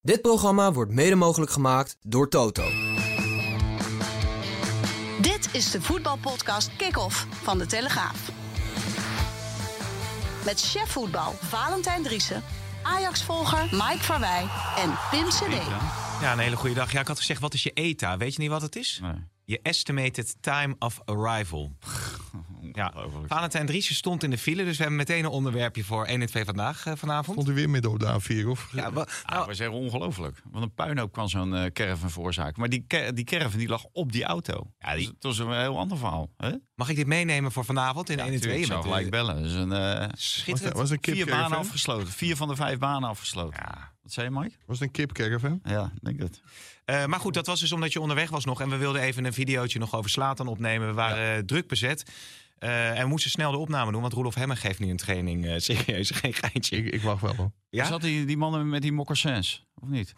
Dit programma wordt mede mogelijk gemaakt door Toto. Dit is de voetbalpodcast Kick-Off van De Telegraaf. Met chef voetbal Valentijn Driessen, Ajax-volger Mike Verwij en Pim CD. Ja, een hele goede dag. Ja, ik had gezegd, wat is je ETA? Weet je niet wat het is? Nee. Je estimated time of arrival. Ja, Valentijn Driessen stond in de file, dus we hebben meteen een onderwerpje voor 1 en 2 vandaag eh, vanavond. Vond u weer midden op de A4? Of? Ja, Ah, nou, we zeggen ongelooflijk. Want een puinhoop kan zo'n eh caravan veroorzaken. Maar die, die caravan die lag op die auto. Ja, die- Dus het was een heel ander verhaal. Hè? mag ik dit meenemen voor vanavond in Ja, 1 en 2? natuurlijk, ik zou gelijk bellen. Dus een, eh, Was Schitterend. was het een vier kipcaravan? banen afgesloten. Vier van de vijf banen afgesloten. Ja. Wat zei je, Mike? Was het een kipcaravan? Ja, ik denk het. Eh, maar goed, dat was dus omdat je onderweg was nog. En we wilden even een videootje nog over Slatan opnemen. We waren eh, druk bezet. Eh, en we moesten snel de opname doen, want Roelof Hemmen geeft nu een training. eh, serieus, geen geintje. Ik, ik wacht wel hoor. Ja? Zat die, die mannen met die mocassins? Of niet?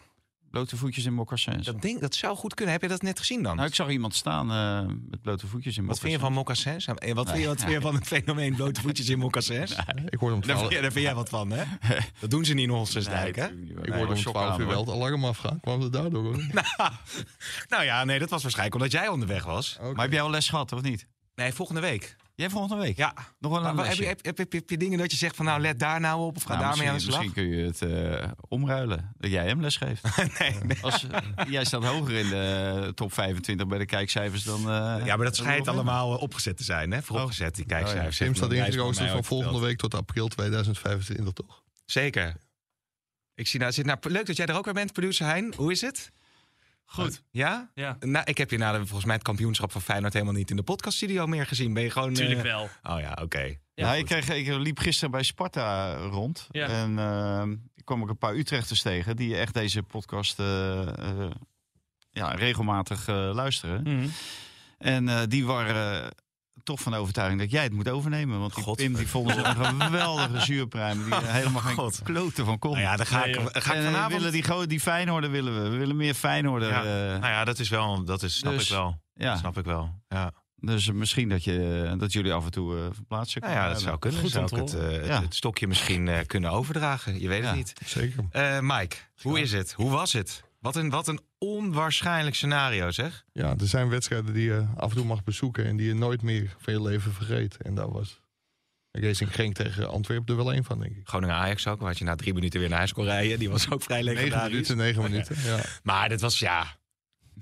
Blote voetjes in mocassins. Dat, ding, dat zou goed kunnen. Heb je dat net gezien dan? Nou, ik zag iemand staan eh, met blote voetjes in wat vind je van mocassins? Eh, Wat, vind je, wat vind je van het fenomeen blote voetjes in mocassins? Ik hoorde om Daar vind, 12, jij, daar vind jij wat van, hè? Dat doen ze niet in Hossersdijk, hè? ik hoorde om 12 uur wel het alarm afgaan. Kwam het daardoor hoor. Nou ja, nee, dat was waarschijnlijk omdat jij onderweg was. Maar heb jij al les gehad, of niet? Nee, volgende week. Jij volgende week? Ja. Nog wel Maar een wat- heb, lesje? je, heb, heb, heb, heb je dingen dat je zegt van nou, let daar nou op of ga Nou, daarmee aan de slag? Misschien kun je het eh, omruilen. Dat jij hem les geeft. nee, nee. Als, eh, jij staat hoger in de top 25 bij de kijkcijfers dan... eh, Ja, maar dat schijnt allemaal opgezet te zijn, hè? Vooropgezet, die kijkcijfers. Tim staat mij van ooit volgende week tot april 2025 toch? Zeker. Ik zie nou, zit nou, leuk dat jij er ook weer bent, producer Hein. Hoe is het? Goed. Ja? Ja. Nou, ik heb je na de, volgens mij het kampioenschap van Feyenoord helemaal niet in de podcaststudio meer gezien. Ben je gewoon... Natuurlijk eh, wel. Oh ja, oké. Ja, Ja, ik, kreeg, ik liep gisteren bij Sparta rond. Ja. En eh, ik kwam ook een paar Utrechters tegen die echt deze podcast eh, eh, ja, regelmatig eh, luisteren. Mhm. En eh, die waren eh, toch van de overtuiging dat jij het moet overnemen. Want die God. Pim die vonden ze een geweldige zuurpruim. Die er helemaal geen God. kloten van kon. Nou ja, dan ga ik, joh. ga ik En, vanavond... willen die, die Feyenoorder willen we. We willen meer Feyenoorder. ja. eh, nou ja, dat is wel... Dat is, snap Dus, ik wel. ja. Snap ik wel. Ja. Dus misschien dat, je, dat jullie af en toe eh verplaatsen. Nou ja, dat zou kunnen. Goed Zou ik het, eh, het, Ja. het stokje misschien eh, kunnen overdragen? Je weet Ja. het niet. Zeker. Eh, Mike, hoe is het? Hoe was het? Wat een, wat een onwaarschijnlijk scenario, zeg. Ja, er zijn wedstrijden die je af en toe mag bezoeken en die je nooit meer van je leven vergeet. En daar was Racing Genk tegen Antwerpen er wel één van, denk ik. Groningen Ajax ook, waar je na drie minuten weer naar huis kon rijden. Die was ook vrij Negen legendarisch. minuten, negen minuten. Ja. Maar dit was, ja...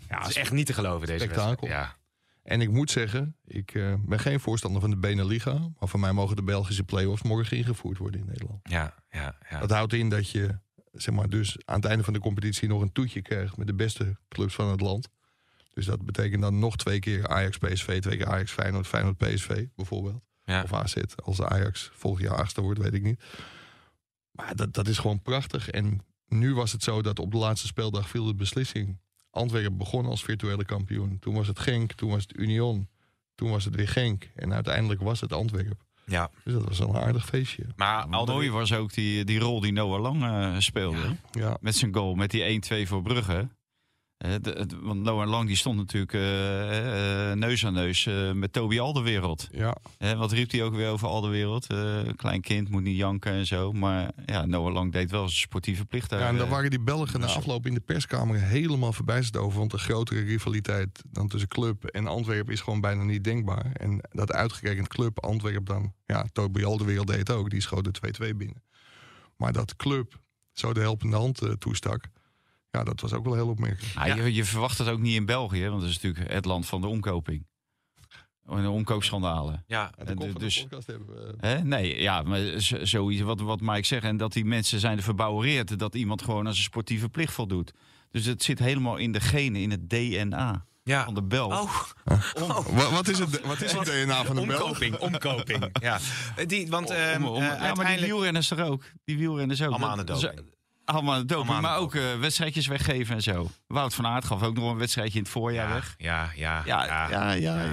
Ja, het is echt niet te geloven, deze Spektakel. wedstrijd. Ja. En ik moet zeggen, ik eh, ben geen voorstander van de Beneliga. Maar voor mij mogen de Belgische play-offs morgen ingevoerd worden in Nederland. Ja, ja, ja. Dat houdt in dat je zeg maar, dus aan het einde van de competitie nog een toetje krijgt met de beste clubs van het land. Dus dat betekent dan nog twee keer Ajax PSV, twee keer Ajax Feyenoord, Feyenoord PSV bijvoorbeeld. Ja. Of AZ, als Ajax volgend jaar achtste wordt, weet ik niet. Maar dat, dat is gewoon prachtig. En nu was het zo dat op de laatste speeldag viel de beslissing. Antwerpen begon als virtuele kampioen. Toen was het Genk, toen was het Union, toen was het weer Genk. En uiteindelijk was het Antwerpen. Ja. Dus dat was wel een aardig feestje. Maar al Mooi was ook die, die rol die Noah Lang eh, speelde. Ja, Met zijn goal, met die 1-2 voor Brugge. De- want Noah Lang die stond natuurlijk eh, eh, neus aan neus eh, met Toby Alderwereld. ja. Wat riep hij ook weer over Alderwereld? Klein kind moet niet janken en zo. Maar ja, Noah Lang deed wel zijn sportieve plicht. daar, Ja, en daar waren die Belgen na afloop in de perskamer helemaal verbijsterd over. Want de grotere rivaliteit dan tussen Club en Antwerpen is gewoon bijna niet denkbaar. En dat uitgerekend Club Antwerpen dan, ja, Toby Alderwereld deed het ook. Die schoot de 2-2 binnen. Maar dat Club zo de helpende hand toestak, ja, dat was ook wel heel opmerkelijk. Ah, je, je verwacht het ook niet in België, want dat is natuurlijk het land van de omkoping. En de omkoopschandalen. Ja, de dus- de podcast hebben we... eh, Hè? Nee, ja, maar zoiets wat, wat Mike zegt. En dat die mensen zijn er verbouwereerd dat iemand gewoon aan zijn sportieve plicht voldoet. Dus het zit helemaal in de genen, in het DNA ja. van de Belg. Oh, Wa- wat, is het, wat is het DNA van de Belg? omkoping, omkoping. Ja, die, want ehm, Om- om- eh, ja, maar die wielrenners er ook. Die wielrenners ook. Allemaal aan de doping. Allemaal doping, Allemaal maar ook eh, wedstrijdjes weggeven en zo. Wout van Aert gaf ook nog een wedstrijdje in het voorjaar Ja, weg. ja, ja. Ja, ja, ja. ja.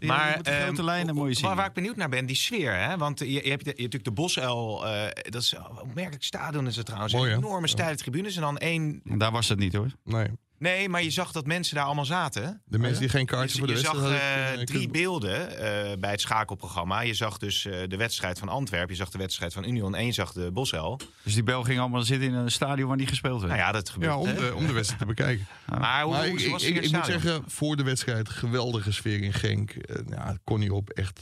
Maar de grote ehm, lijnen mooi zien. Waar, waar ik benieuwd naar ben, die sfeer. Hè? Want je, je hebt, je hebt natuurlijk de Bosuil. eh dat is een opmerkelijk stadion is het trouwens. Mooi, enorme steile tribunes. En dan één... Daar was het niet hoor. Nee, Nee, maar je zag dat mensen daar allemaal zaten. de mensen die geen Je, kaartjes voor de je zag wedstrijd eh, hadden, kunnen- drie beelden eh, bij het schakelprogramma. Je zag dus eh, de wedstrijd van Antwerpen. Je zag de wedstrijd van Union. En je zag de Bosuil. Dus die Bel ging allemaal zitten in een stadion waar niet gespeeld werd. Nou ja, dat gebeurt. Ja, om hè? de, om de wedstrijd te bekijken. Maar hoe, Maar hoe ik, was ik, het ik, ik moet zeggen, voor de wedstrijd geweldige sfeer in Genk. Eh, ja, kon niet op, echt.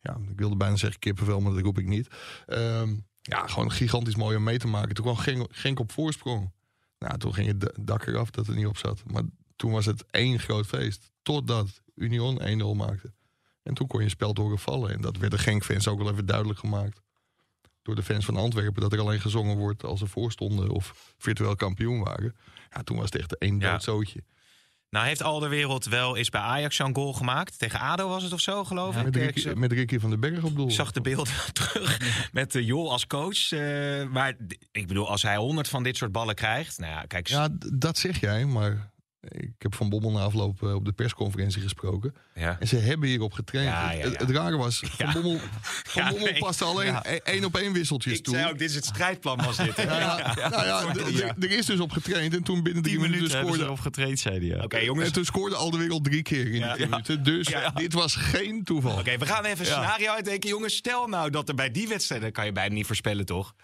Ja, ik wilde bijna zeggen kippenvel, maar dat roep ik niet. Ehm, ja, gewoon gigantisch mooi om mee te maken. Toen kwam Genk, Genk op voorsprong. Nou, toen ging het da- dak eraf dat er niet op zat. Maar toen was het één groot feest. Totdat Union 1-0 maakte. En toen kon je spel horen vallen. En dat werd de Genk-fans ook wel even duidelijk gemaakt. Door de fans van Antwerpen. Dat er alleen gezongen wordt als ze voorstonden of virtueel kampioen waren. Ja, toen was het echt één Ja. Nou heeft Alderwereld wel eens bij Ajax zo'n goal gemaakt. Tegen ADO was het of zo, geloof ik. Met Ricky, met Ricky van den Berg op doel. Ik zag de beelden terug met uh, Jol als coach. eh, maar ik bedoel, als hij honderd van dit soort ballen krijgt... Nou ja, kijk, Ja, dat zeg jij, maar ik heb Van Bommel na afloop eh, op de persconferentie gesproken. ja. En ze hebben hierop getraind. Ja, ja, Het, ja. het rare was, Van Ja. Bommel, van Ja, Bommel nee. paste alleen Ja. e- één op één wisseltjes Ik toe. zei ook, dit is het strijdplan was dit. hè? Ja, ja, nou er is dus op getraind. En toen binnen drie minuten minuten scoorde... erop getraind, zei hij. Ja. Oké, jongens. En toen scoorde al de wereld drie keer in Ja. die minuten. Dus Ja. dit was geen toeval. Oké, we gaan even een scenario uitdenken. Jongens, stel nou dat er bij die wedstrijden... kan je bijna niet voorspellen, toch?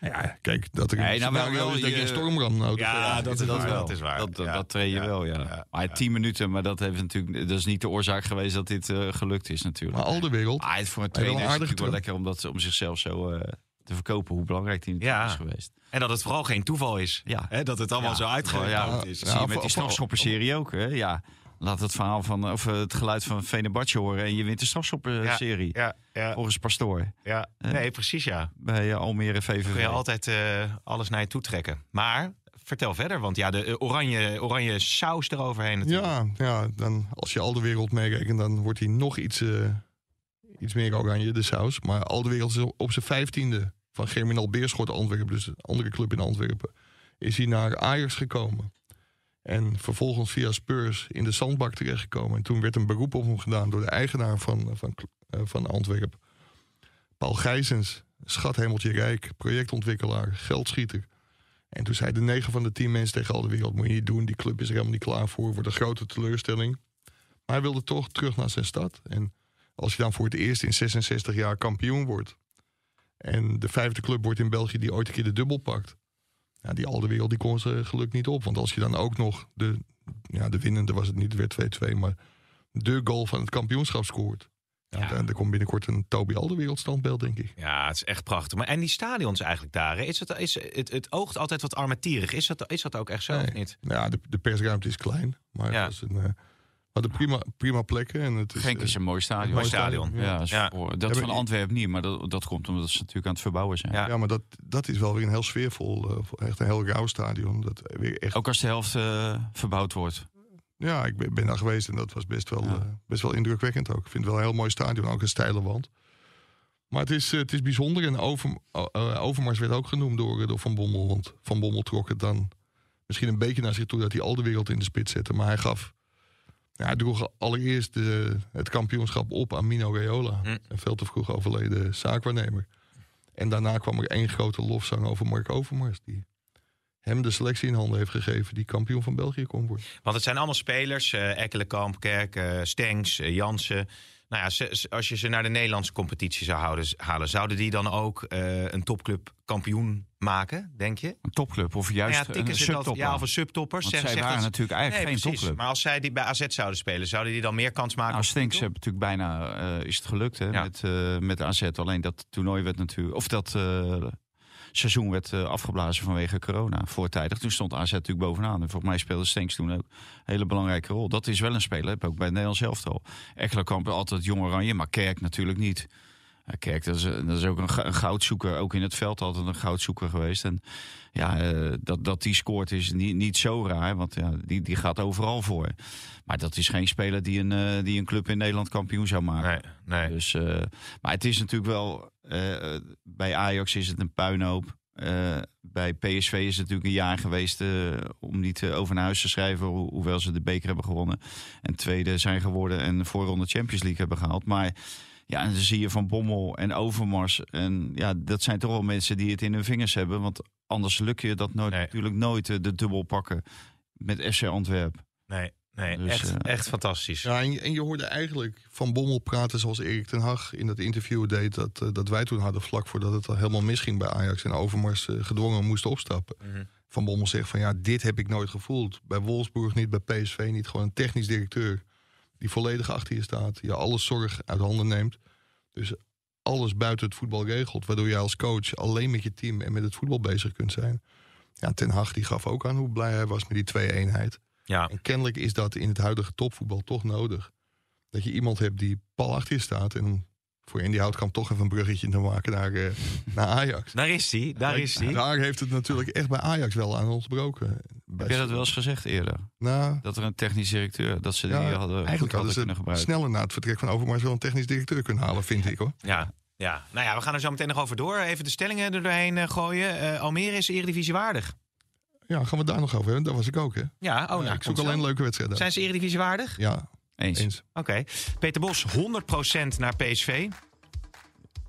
Ja, kijk, dat er Nee, nou, wel- is dat je je- een stormram nodig Ja, dat is waar. wel. Dat is waar. Dat, dat, Ja. dat train je Ja. wel, ja. Ja. Maar tien minuten, maar dat, heeft natuurlijk, dat is niet de oorzaak geweest dat dit eh, gelukt is natuurlijk. Maar al de wereld... Ah, het voor een trainer is natuurlijk wel lekker om, dat, om zichzelf zo eh, te verkopen hoe belangrijk die Ja. is geweest. En dat het vooral geen toeval is. Ja. Hè, dat het allemaal Ja, zo uitgekomen ja, is. Dat zie je met die strafschopperserie ook. Hè? Ja, laat het verhaal van, of eh, het geluid van Venebatje horen en je wint de strafschopperserie. Ja, ja, Volgens Pastoor ja. Nee, precies ja. bij eh, Almere VVV. kun je altijd eh, alles naar je toe trekken. Maar vertel verder, want ja, de eh, oranje, oranje saus eroverheen natuurlijk. Ja, ja dan, als je al de wereld meerekent, dan wordt hij nog iets, eh, iets meer oranje, de saus. Maar al de wereld is op zijn vijftiende van Germinal Beerschot Antwerpen, dus een andere club in Antwerpen, is hij naar Ajax gekomen. En vervolgens via Spurs in de zandbak terechtgekomen. En toen werd een beroep op hem gedaan door de eigenaar van, van, eh, van Antwerpen. Paul Gijsens, schathemeltje rijk, projectontwikkelaar, geldschieter. En toen zeiden negen van de tien mensen tegen al de wereld... moet je niet doen, die club is er helemaal niet klaar voor. Wordt een grote teleurstelling. Maar hij wilde toch terug naar zijn stad. En als je dan voor het eerst in 66 jaar kampioen wordt... en de vijfde club wordt in België die ooit een keer de dubbel pakt... Ja, die al de wereld die kon ze geluk niet op. Want als je dan ook nog de, ja, de winnende was het niet, werd 2-2... maar de goal van het kampioenschap scoort... Ja, dan komt binnenkort een Toby Alderwereld standbeeld, denk ik. Ja, het is echt prachtig. Maar, en die stadions eigenlijk daar, hè? is het, is, het, het oogt altijd wat armetierig. Is dat, is dat ook echt zo of Nee. niet? Ja, de, de persruimte is klein, maar Ja. het was een, eh, hadden prima, prima plekken. En het is, Genk eh, is een mooi stadion. Mooi stadion. Ja, dat Ja, van Antwerpen niet, maar dat, dat komt omdat ze natuurlijk aan het verbouwen zijn. Ja. Ja, maar dat, dat is wel weer een heel sfeervol, eh, echt een heel rauw stadion. Dat weer echt, Ook als de helft eh, verbouwd wordt. ja, ik ben, ben daar geweest en dat was best wel, Ja. eh, best wel indrukwekkend ook. Ik vind het wel een heel mooi stadion, ook een steile wand. Maar het is, eh, het is bijzonder en over, eh, Overmars werd ook genoemd door, eh, door Van Bommel. Want Van Bommel trok het dan misschien een beetje naar zich toe dat hij al de wereld in de spits zette. Maar hij gaf, ja, hij droeg allereerst de, het kampioenschap op aan Mino Raiola. Hm. Een veel te vroeg overleden zaakwaarnemer. En daarna kwam er één grote lofzang over Mark Overmars. Die hem de selectie in handen heeft gegeven die kampioen van België kon worden. Want het zijn allemaal spelers. eh Ekkelenkamp, Kerk, eh, Stengs, eh, Jansen. Nou ja, ze- als je ze naar de Nederlandse competitie zou houden, halen... zouden die dan ook eh, een topclub kampioen maken, denk je? Een topclub of juist Nou ja, tikken een subtopper. ja, of een subtopper. Want Zeg- zij zeg waren dat- natuurlijk eigenlijk Nee, geen topclub. Maar als zij die bij AZ zouden spelen, zouden die dan meer kans maken? Nou, Stinks hebben natuurlijk bijna eh, is het gelukt hè, Ja. met, eh, met AZ. Alleen dat toernooi werd natuurlijk, of dat seizoen werd eh, afgeblazen vanwege corona voortijdig. Toen stond AZ natuurlijk bovenaan. En volgens mij speelde Stinks toen ook een hele belangrijke rol. Dat is wel een speler, heb ook bij het Nederlands elftal. Ekkelenkamp altijd jong oranje, maar Kerk natuurlijk niet. Ja, Kerk, dat is, dat is ook een, een goudzoeker. Ook in het veld altijd een goudzoeker geweest. En ja, eh, dat, dat die scoort is niet, niet zo raar. Want ja, die, die gaat overal voor. Maar dat is geen speler die een, eh, die een club in Nederland kampioen zou maken. Nee, nee. Dus, eh, maar het is natuurlijk wel... eh, bij Ajax is het een puinhoop. Eh, bij PSV is het natuurlijk een jaar geweest eh, om niet eh, over naar huis te schrijven, ho- hoewel ze de beker hebben gewonnen. En tweede zijn geworden en de voorronde Champions League hebben gehaald. Maar ja, en dan zie je Van Bommel en Overmars. En ja, dat zijn toch wel mensen die het in hun vingers hebben. Want anders lukt je dat nooit, Nee. natuurlijk nooit eh, de dubbel pakken met FC Antwerpen. Nee, nee Dus, echt, eh, echt fantastisch. Ja, en, je- en je hoorde eigenlijk Van Bommel praten zoals Erik ten Hag in dat interview deed... dat, eh, dat wij toen hadden vlak voordat het al helemaal misging bij Ajax... en Overmars gedwongen moest opstappen. Mhm. Van Bommel zegt van ja, dit heb ik nooit gevoeld. Bij Wolfsburg niet, bij PSV niet. Gewoon een technisch directeur die volledig achter je staat. Je alle zorg uit handen neemt. Dus alles buiten het voetbal regelt. Waardoor je als coach alleen met je team en met het voetbal bezig kunt zijn. Ja, Ten Hag die gaf ook aan hoe blij hij was met die twee-eenheid. Ja, En kennelijk is dat in het huidige topvoetbal toch nodig. Dat je iemand hebt die pal achter je staat. En voor Indy Houtkamp toch even een bruggetje te maken naar, eh, naar Ajax. daar is hij, daar is hij. Daar heeft het natuurlijk echt bij Ajax wel aan ontbroken. Heb jij dat wel eens gezegd eerder? Nou, Dat er een technisch directeur, dat ze die ja, hadden, eigenlijk hadden hadden ze kunnen gebruiken. sneller na het vertrek van Overmars wel een technisch directeur kunnen halen, vind ik hoor. Ja, ja, nou ja, we gaan er zo meteen nog over door. Even de stellingen er doorheen eh, gooien. Eh, Almere is Eredivisie waardig. Ja, gaan we daar nog over hebben? Daar was ik ook, hè? Ja, oh, nou, ik zoek alleen leuke wedstrijden. Zijn ze Eredivisie waardig? Ja, Eens. eens. Oké. Peter Bos, 100% naar PSV.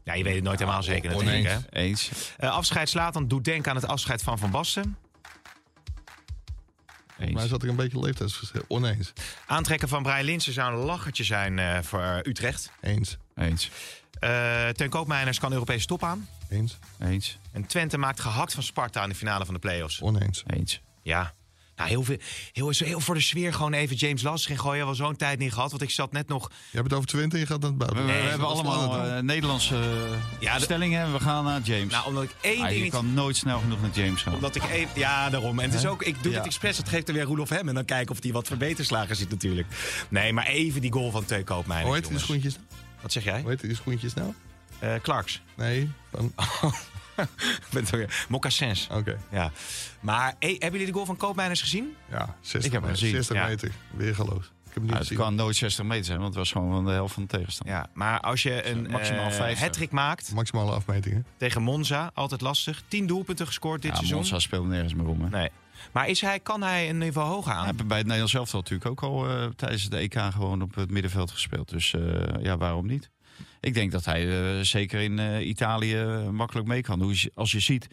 Ja, je weet het nooit helemaal zeker natuurlijk. Hè? oneens. Eens. Eh, afscheid Slatan doet denken aan het afscheid van Van Basten. Eens. zat er een beetje leeftijdsverschil. Oneens. Aantrekken van Brian Linsen zou een lachertje zijn eh, voor Utrecht. Eens. Eens. Eh Teun Koopmeiners kan Europese top aan. Eens. Eens. En Twente maakt gehakt van Sparta in de finale van de play-offs. Oneens. Eens. Ja. Nou, heel, veel, heel, heel voor de sfeer gewoon even James Last ging gooien. Wel zo'n tijd niet gehad. Want ik zat net nog... Je hebt het over Twente en je gaat naar het We, buitenland. we Nee, hebben allemaal eh, Nederlandse Ja, de- stellingen en we gaan naar James. Nou, omdat ik één Ah, je ding... kan nooit snel genoeg naar James gaan. Omdat ik even, ja, daarom. En het is ook, ik doe Ja. het expres. Het geeft er weer Roelof hem. En dan kijken of hij wat verbeterslagen ziet natuurlijk. Nee, maar even die goal van Teun Koopmeiners, Hoe heet die schoentjes? Wat zeg jij? Hoe heet die schoentjes nou? Eh Clarks. Nee. Van... Ik ben het weer. Mocassins. Oké. Ja. Maar hey, hebben jullie de goal van Koopmeiners gezien? Ja, 60 Ik heb hem meter. gezien. 60 Ja. meter. Weergaloos. Ik heb hem niet Nou, het gezien. kan nooit 60 meter zijn, want het was gewoon van de helft van de tegenstander. Ja, maar als je een Maximaal eh 50. hattrick maakt Maximale afmetingen. tegen Monza, altijd lastig. 10 doelpunten gescoord dit Ja, seizoen. Monza speelt nergens meer om. Hè. Nee. Maar is hij, kan hij een niveau hoger aan? Hij heeft bij het Nederlands elftal natuurlijk ook al eh, tijdens de EK gewoon op het middenveld gespeeld. Dus eh, ja, waarom niet? Ik denk dat hij eh, zeker in eh, Italië makkelijk mee kan. Hoe Als je ziet,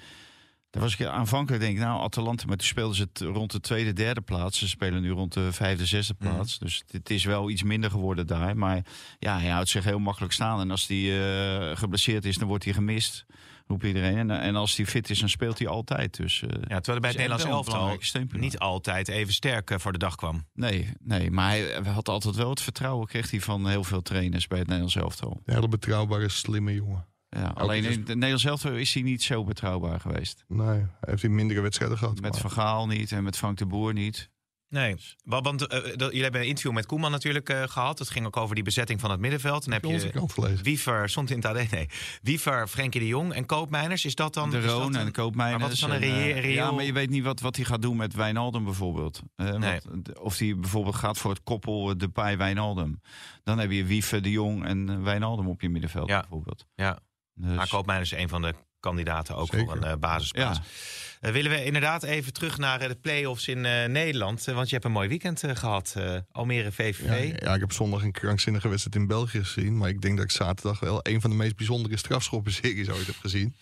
daar was ik aanvankelijk denk ik, nou Atalanta, maar toen speelden ze het rond de tweede, derde plaats. Ze spelen nu rond de vijfde, zesde plaats. Dus het, is wel iets minder geworden daar. Maar ja, hij houdt zich heel makkelijk staan. En als hij eh, geblesseerd is, dan wordt hij gemist. Roept iedereen. En, en als hij fit is, dan speelt hij altijd. Dus, eh, Ja, terwijl hij bij het Nederlands elftal niet altijd even sterk eh, voor de dag kwam. Nee, nee, maar hij had altijd wel het vertrouwen, kreeg hij van heel veel trainers bij het Nederlands elftal. Een hele betrouwbare, slimme jongen. Ja, alleen in het Nederlands elftal is hij niet zo betrouwbaar geweest. Nee, hij heeft hij mindere wedstrijden gehad. Met maar- Van Gaal niet en met Frank de Boer niet. Nee, want, want eh, dat- jullie hebben een interview met Koeman natuurlijk eh, gehad. Het ging ook over die bezetting van het middenveld. Dan heb je? Wiever, stond in het nee. Wiever, Frenkie de Jong en Koopmeiners. Is dat dan... de Roon en de Koopmeiners. maar wat is dan een en, reëel- eh, Ja, maar je weet niet wat, wat hij gaat doen met Wijnaldum bijvoorbeeld. Eh, Nee. of hij bijvoorbeeld gaat voor het koppel eh, Depay-Wijnaldum. Dan heb je Wiever, de Jong en eh, Wijnaldum op je middenveld Ja. bijvoorbeeld. Ja, Dus, maar Koopmeiners is een van de kandidaten ook Zeker. voor een eh, basisplaats. Ja. Eh, willen we inderdaad even terug naar eh, de play-offs in eh, Nederland. Want je hebt een mooi weekend eh, gehad. eh, Almere VVV. Ja, ja, ik heb zondag een krankzinnige wedstrijd in België gezien. Maar ik denk dat ik zaterdag wel een van de meest bijzondere strafschoppenseries ooit heb gezien.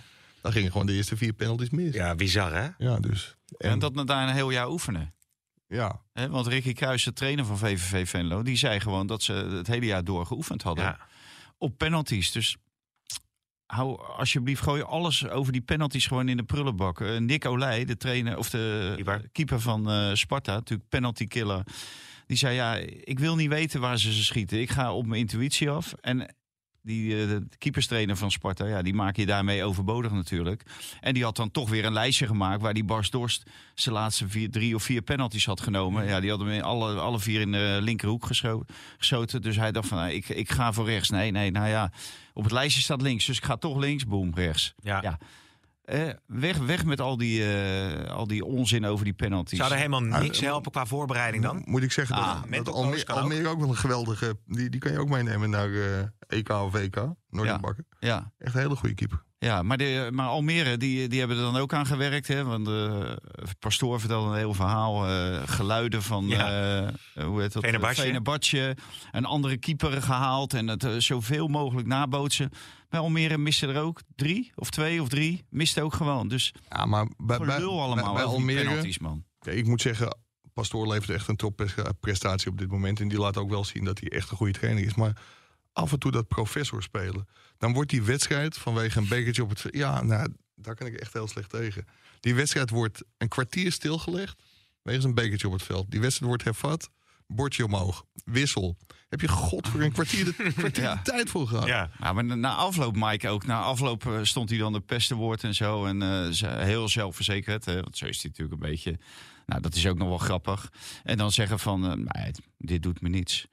Daar gingen gewoon de eerste vier penalties mis. Ja, bizar hè? Ja, dus. en dat na daar een heel jaar oefenen. Ja, Hè, want Ricky Kruijs, de trainer van VVV Venlo, die zei gewoon dat ze het hele jaar door geoefend hadden Ja. op penalties. Dus hou alsjeblieft gooi alles over die penalties gewoon in de prullenbak. Eh, Nick Olij, de trainer of de Keeper. keeper van eh, Sparta, natuurlijk penalty killer. Die zei ja, ik wil niet weten waar ze ze schieten. Ik ga op mijn intuïtie af en die eh, de keeperstrainer van Sparta, ja, die maak je daarmee overbodig natuurlijk. En die had dan toch weer een lijstje gemaakt waar die Bars Dorst zijn laatste vier, drie of vier penalties had genomen. Ja, die hadden hem in alle, alle vier in de linkerhoek gescho- geschoten. Dus hij dacht van, nou, ik, ik ga voor rechts. Nee, nee, nou ja, op het lijstje staat links, dus ik ga toch links. Boom, rechts. Ja. Ja. Eh, weg, weg met al die, eh, al die onzin over die penalties. Zou er helemaal niks Ah, helpen qua voorbereiding dan? moet ik zeggen Ah, dat, dat mental Almere. Almere ook wel een geweldige... Die, die kan je ook meenemen naar eh, EK of WK. Noordin Ja. Ja, Echt een hele goede keeper. Ja, maar, de, maar Almere, die, die hebben er dan ook aan gewerkt. Hè? Want de pastoor vertelde een heel verhaal. eh, geluiden van, Ja. eh, hoe heet dat? Fenerbahce. Fenerbahce. Een andere keeper gehaald. En het eh, zoveel mogelijk nabootsen. Bij Almere misten er ook drie of twee of drie. Miste ook gewoon. Dus Ja, maar bij, bij, allemaal bij, Almere, penalties, man. Ik moet zeggen, Pastoor levert echt een topprestatie op dit moment. En die laat ook wel zien dat hij echt een goede trainer is. Maar af en toe dat professor spelen. Dan wordt die wedstrijd vanwege een bekertje op het... Ja, nou, daar kan ik echt heel slecht tegen. Die wedstrijd wordt een kwartier stilgelegd. Wegens een bekertje op het veld. Die wedstrijd wordt hervat. Bordje omhoog. Wissel. Heb je god voor een kwartier de, kwartier Ja. de tijd voor gehad. Ja. Ja, maar na afloop, Mike ook. Na afloop eh, stond hij dan de pestenwoord en zo. En eh, heel zelfverzekerd. Hè, want zo is hij natuurlijk een beetje. Nou, dat is ook nog wel grappig. En dan zeggen van, het- dit doet me niets.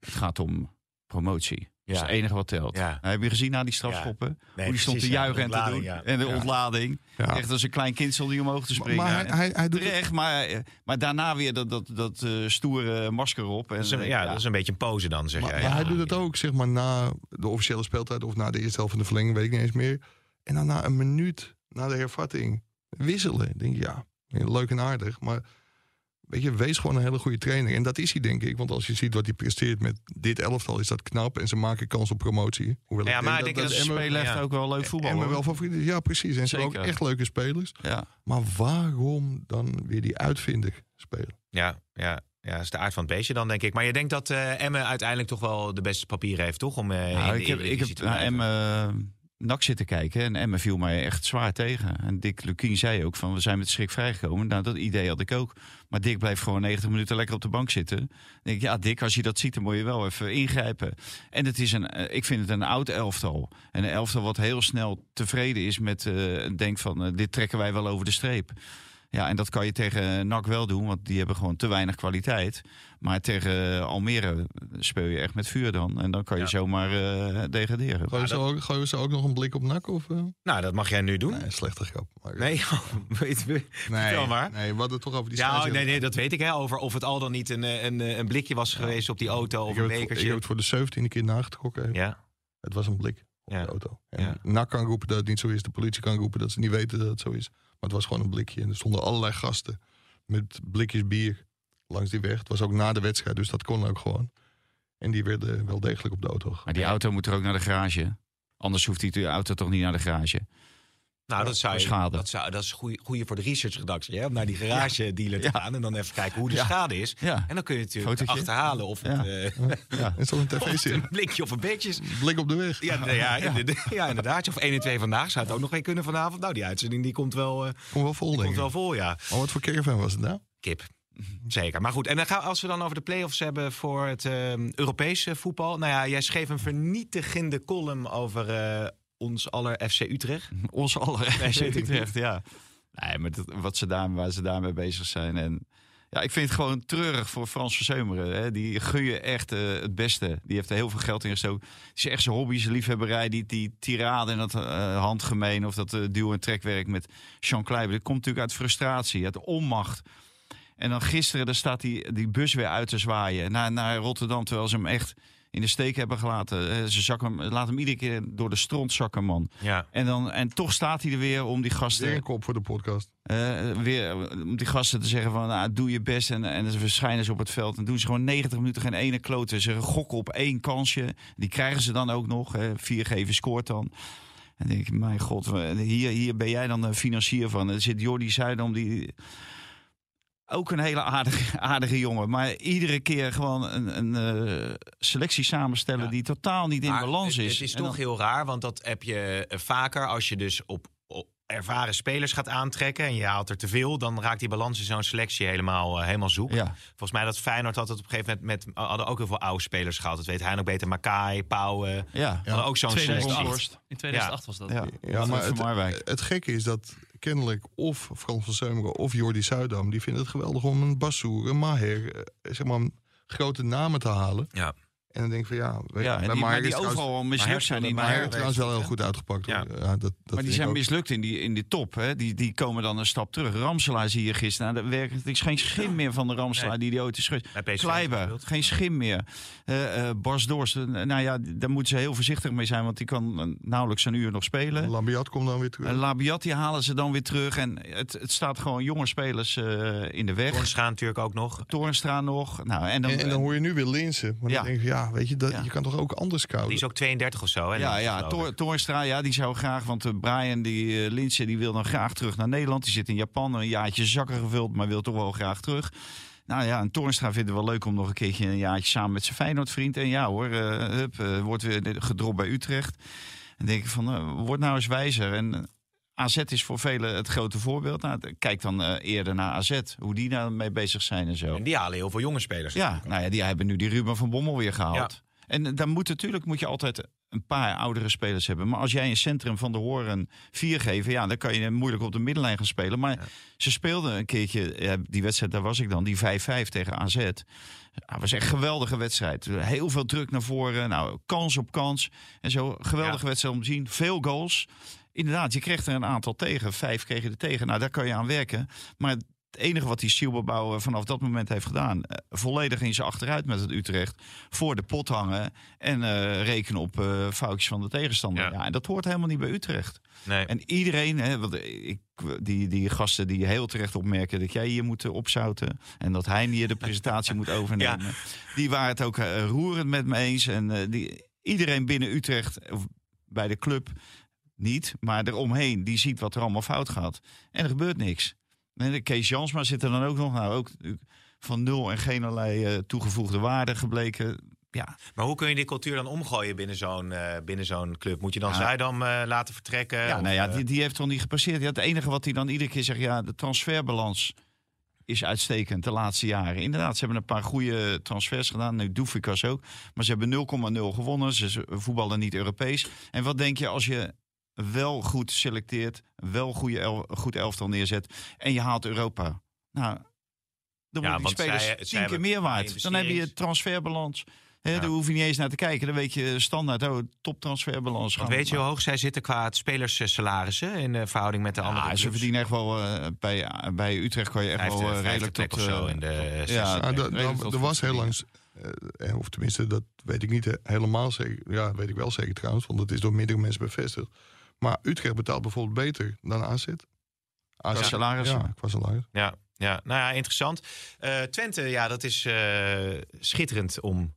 Het gaat om promotie. Dat is Ja. het enige wat telt. Ja. Nou, heb je gezien na die strafschoppen? Nee, Hoe die stond te precies, ja, juichen en te doen. ja. En de Ja. ontlading. Ja. Echt als een klein kind stond hij omhoog te springen. maar hij, hij, hij doet het Terecht, maar, eh, maar daarna weer dat, dat, dat eh, stoere masker op. En, Dat is een, eh, ja, dat is een beetje een pose dan, zeg Maar, jij. maar Ja. hij doet het ook, zeg maar, na de officiële speeltijd of na de eerste helft van de verlenging, weet ik niet eens meer. En dan na een minuut, na de hervatting, wisselen. Ik denk ja, leuk en aardig, maar weet je, wees gewoon een hele goede trainer. En dat is hij, denk ik. Want als je ziet wat hij presteert met dit elftal, is dat knap. En ze maken kans op promotie. Hoewel Ja, ik maar denk ik denk dat dat spelen echt ja. ook wel leuk voetbal. Hoor. wel favoriet is. Ja, precies. En ze hebben ook echt leuke spelers. Ja. Maar waarom dan weer die uitvinder spelen? Ja, ja, ja, dat is de aard van het beestje dan, denk ik. Maar je denkt dat eh Emmen uiteindelijk toch wel de beste papieren heeft, toch? Om eh in Nou, de ik heb, ik heb blijven. Emmen NAC zitten kijken en Emmen viel mij echt zwaar tegen. En Dick Lukien zei ook van we zijn met schrik vrijgekomen. Nou, dat idee had ik ook. Maar Dick blijft gewoon 90 minuten lekker op de bank zitten. Denk ik, ja Dick, als je dat ziet, dan moet je wel even ingrijpen. En het is een, eh, ik vind het een oud elftal. En een elftal wat heel snel tevreden is met, eh denkt van eh, dit trekken wij wel over de streep. Ja, en dat kan je tegen NAC wel doen, want die hebben gewoon te weinig kwaliteit. Maar tegen Almere speel je echt met vuur dan. En dan kan je Ja. zomaar eh, degraderen. Gooien, ze ook, gooien ze ook nog een blik op nak? Of, eh? Nou, dat mag jij nu doen. Nee, slechte grap. Maar, Nee, weet je. nee, maar. Nee, we hadden het toch over die Ja, oh, nee, nee, dat weet ik. Hè, over of het al dan niet een, eh, een, een blikje was geweest op die auto of een ik bekertje. heb het voor de zeventiende keer nagetrokken. Ja, Het was een blik op Ja. de auto. En Ja. NAC kan roepen dat het niet zo is. De politie kan roepen dat ze niet weten dat het zo is. Maar het was gewoon een blikje. En er stonden allerlei gasten met blikjes bier langs die weg. Het was ook na de wedstrijd, dus dat kon ook gewoon. En die werden wel degelijk op de auto. Maar die auto moet er ook naar de garage. Anders hoeft die auto toch niet naar de garage. Nou, dat, zou je, schade. dat, zou, dat is goeie, goeie voor de researchredactie. Hè? Om naar die garage dealer te Ja. gaan en dan even kijken hoe de Ja. schade is. Ja. En dan kun je natuurlijk Fotootje. achterhalen of het, Ja. eh, Ja. Is dat een tv-zin? een blikje of een bekertje is. Blik op de weg. Ja, nee, ja, inderdaad, ja, inderdaad. Of 1 en 2 vandaag zou het ook nog mee kunnen vanavond. Nou, die uitzending die komt wel, eh, Kom wel vol, denk komt wel vol, ja. Maar wat voor caravan was het nou? Kip. Zeker. Maar goed, en dan gaan, als we dan over de play-offs hebben voor het eh, Europese voetbal. Nou ja, jij schreef een vernietigende column over eh, ons aller FC Utrecht. Ons aller FC Utrecht, ja. Nee, maar dat, wat ze daar, waar ze daarmee bezig zijn. En ja, ik vind het gewoon treurig voor Frans Verzeumeren. Hè. Die gun je echt eh, het beste. Die heeft er heel veel geld in gestoken. Het is echt zijn hobby, zijn liefhebberij. Die, die tirade en dat eh, handgemeen of dat eh, duw- en trekwerk met Jean Kleiber. Dat komt natuurlijk uit frustratie, uit onmacht. En dan gisteren dan staat die, die bus weer uit te zwaaien naar, naar Rotterdam. Terwijl ze hem echt in de steek hebben gelaten. Eh, Ze zakken hem, laten hem iedere keer door de stront zakken, man. Ja. En, dan, en toch staat hij er weer om die Weer gasten, een kop voor de podcast. eh, weer, eh, om die gasten te zeggen van nou, doe je best. En, en ze verschijnen ze op het veld en doen ze gewoon 90 minuten geen ene klote. Ze gokken op één kansje. Die krijgen ze dan ook nog. Hè. Vier geven scoort dan. En dan denk ik, mijn god, hier, hier ben jij dan de financier van. Er zit Jordi Zuidam, die... Ook een hele aardige, aardige jongen. Maar iedere keer gewoon een, een eh, selectie samenstellen Ja. die totaal niet in Maar balans is. Het is En toch dan- heel raar, want dat heb je eh, vaker als je dus op ervaren spelers gaat aantrekken en je haalt er te veel, dan raakt die balans in zo'n selectie helemaal, eh, helemaal zoek. Ja. Volgens mij dat Feyenoord had het op een gegeven moment met, hadden ook heel veel oude spelers gehad. Dat weet hij nog beter. Makai, Pauwen, Ja. hadden ook zo'n selectie. 2008. In 2008 was dat. Ja, Ja, maar het, het gekke is dat kennelijk of Frans van Seumeren of Jordi Zuidam... die vinden het geweldig om een Bassoer, een Maher... eh, zeg maar grote namen te halen. Ja. En dan denk ik van ja, weet Ja, bij maar die overal mislukt zijn. Die Maier. trouwens wel heel goed uitgepakt. Ja. Ja. dat, dat Maar die zijn ook. mislukt in die, in die top. Hè? Die, die komen dan een stap terug. Ramselaar zie je gisteren. Nou, dat werkt, het is geen schim meer van de Ramselaar Nee. die die ooit is geweest. Kleiber, geen schim meer. Bas eh, nou ja, daar moeten ze heel voorzichtig mee zijn. Want die kan nauwelijks een uur nog spelen. Lambiat komt dan weer terug. En Labiat die halen ze dan weer terug. En het, het staat gewoon jonge spelers in de weg. Toornstra natuurlijk ook nog. Toornstra nog. Nou, en dan, en, en dan hoor je nu weer Linsen. Maar Ja. dan denk ja, weet je, dat, Ja. je kan toch ook anders scouten? Die is ook 32 of zo. Hè, Ja, ja ja, die zou graag, want uh, Brian, die uh, Linse, die wil dan graag terug naar Nederland. Die zit in Japan, een jaartje zakken gevuld, maar wil toch wel graag terug. Nou ja, en Toornstra vindt het wel leuk om nog een keertje een jaartje samen met zijn Feyenoord-vriend. En ja hoor, uh, hup, uh, wordt weer gedropt bij Utrecht. En denk ik van, uh, word nou eens wijzer. En uh, AZ is voor velen het grote voorbeeld. Nou, kijk dan uh, eerder naar AZ, hoe die daar mee bezig zijn en zo. En die halen heel veel jonge spelers. Ja, nou ja, die hebben nu die Ruben van Bommel weer gehaald. Ja. En dan moet natuurlijk moet je altijd een paar oudere spelers hebben. Maar als jij een centrum van de horen vier geven, ja, dan kan je moeilijk op de middenlijn gaan spelen. Maar ja. ze speelden een keertje, die wedstrijd, daar was ik dan, die 5-5 tegen AZ. Dat was echt een geweldige wedstrijd. Heel veel druk naar voren, nou, kans op kans. En zo, geweldige ja. wedstrijd om te zien. Veel goals. Inderdaad, je kreeg er een aantal tegen. Vijf kreeg je er tegen. Nou, daar kan je aan werken. Maar het enige wat die Sielbebouw vanaf dat moment heeft gedaan... Uh, volledig in zijn achteruit met het Utrecht... voor de pot hangen en uh, rekenen op uh, foutjes van de tegenstander. Ja. ja. en dat hoort helemaal niet bij Utrecht. Nee. En iedereen, hè, want ik, die, die gasten die heel terecht opmerken... dat jij hier moet opzouten en dat hij hier de presentatie moet overnemen... Ja. die waren het ook roerend met me eens. En die, iedereen binnen Utrecht, of bij de club niet... maar eromheen, die ziet wat er allemaal fout gaat. En er gebeurt niks. En de Kees Jansma zit er dan ook nog. Nou, ook van nul en geen allerlei uh, toegevoegde waarde gebleken. Ja. Maar hoe kun je die cultuur dan omgooien binnen zo'n uh, binnen zo'n club? Moet je dan ja. Zuidam uh, laten vertrekken? Ja, of, nou ja, die, die heeft toch niet gepasseerd. Ja, het enige wat hij dan iedere keer zegt, ja, de transferbalans is uitstekend de laatste jaren. Inderdaad, ze hebben een paar goede transfers gedaan. Nu Doefikas ook. Maar ze hebben 0,0 gewonnen. Ze voetballen niet Europees. En wat denk je als je wel goed selecteert, wel goede el goed elftal neerzet en je haalt Europa. Nou, dan worden ja, die spelers zij, tien zij keer meer waard. Dan heb je transferbalans. He, ja. Daar hoef je niet eens naar te kijken. Dan weet je standaard, oh, top transferbalans. Want weet je hoe hoog zij zitten qua spelerssalarissen in uh, verhouding met de ja, andere clubs? Ze verdienen echt wel, uh, bij, bij Utrecht kan je echt wel uh, redelijk tot... of zo in de ja, ja dat, dat, er was heel langs, uh, of tenminste, dat weet ik niet helemaal zeker. Ja, weet ik wel zeker trouwens, want dat is door meerdere mensen bevestigd. Maar Utrecht betaalt bijvoorbeeld beter dan AZ. AZ qua salaris. Ja, qua salaris. Ja, ja, nou ja, interessant. Uh, Twente, ja, dat is uh, schitterend om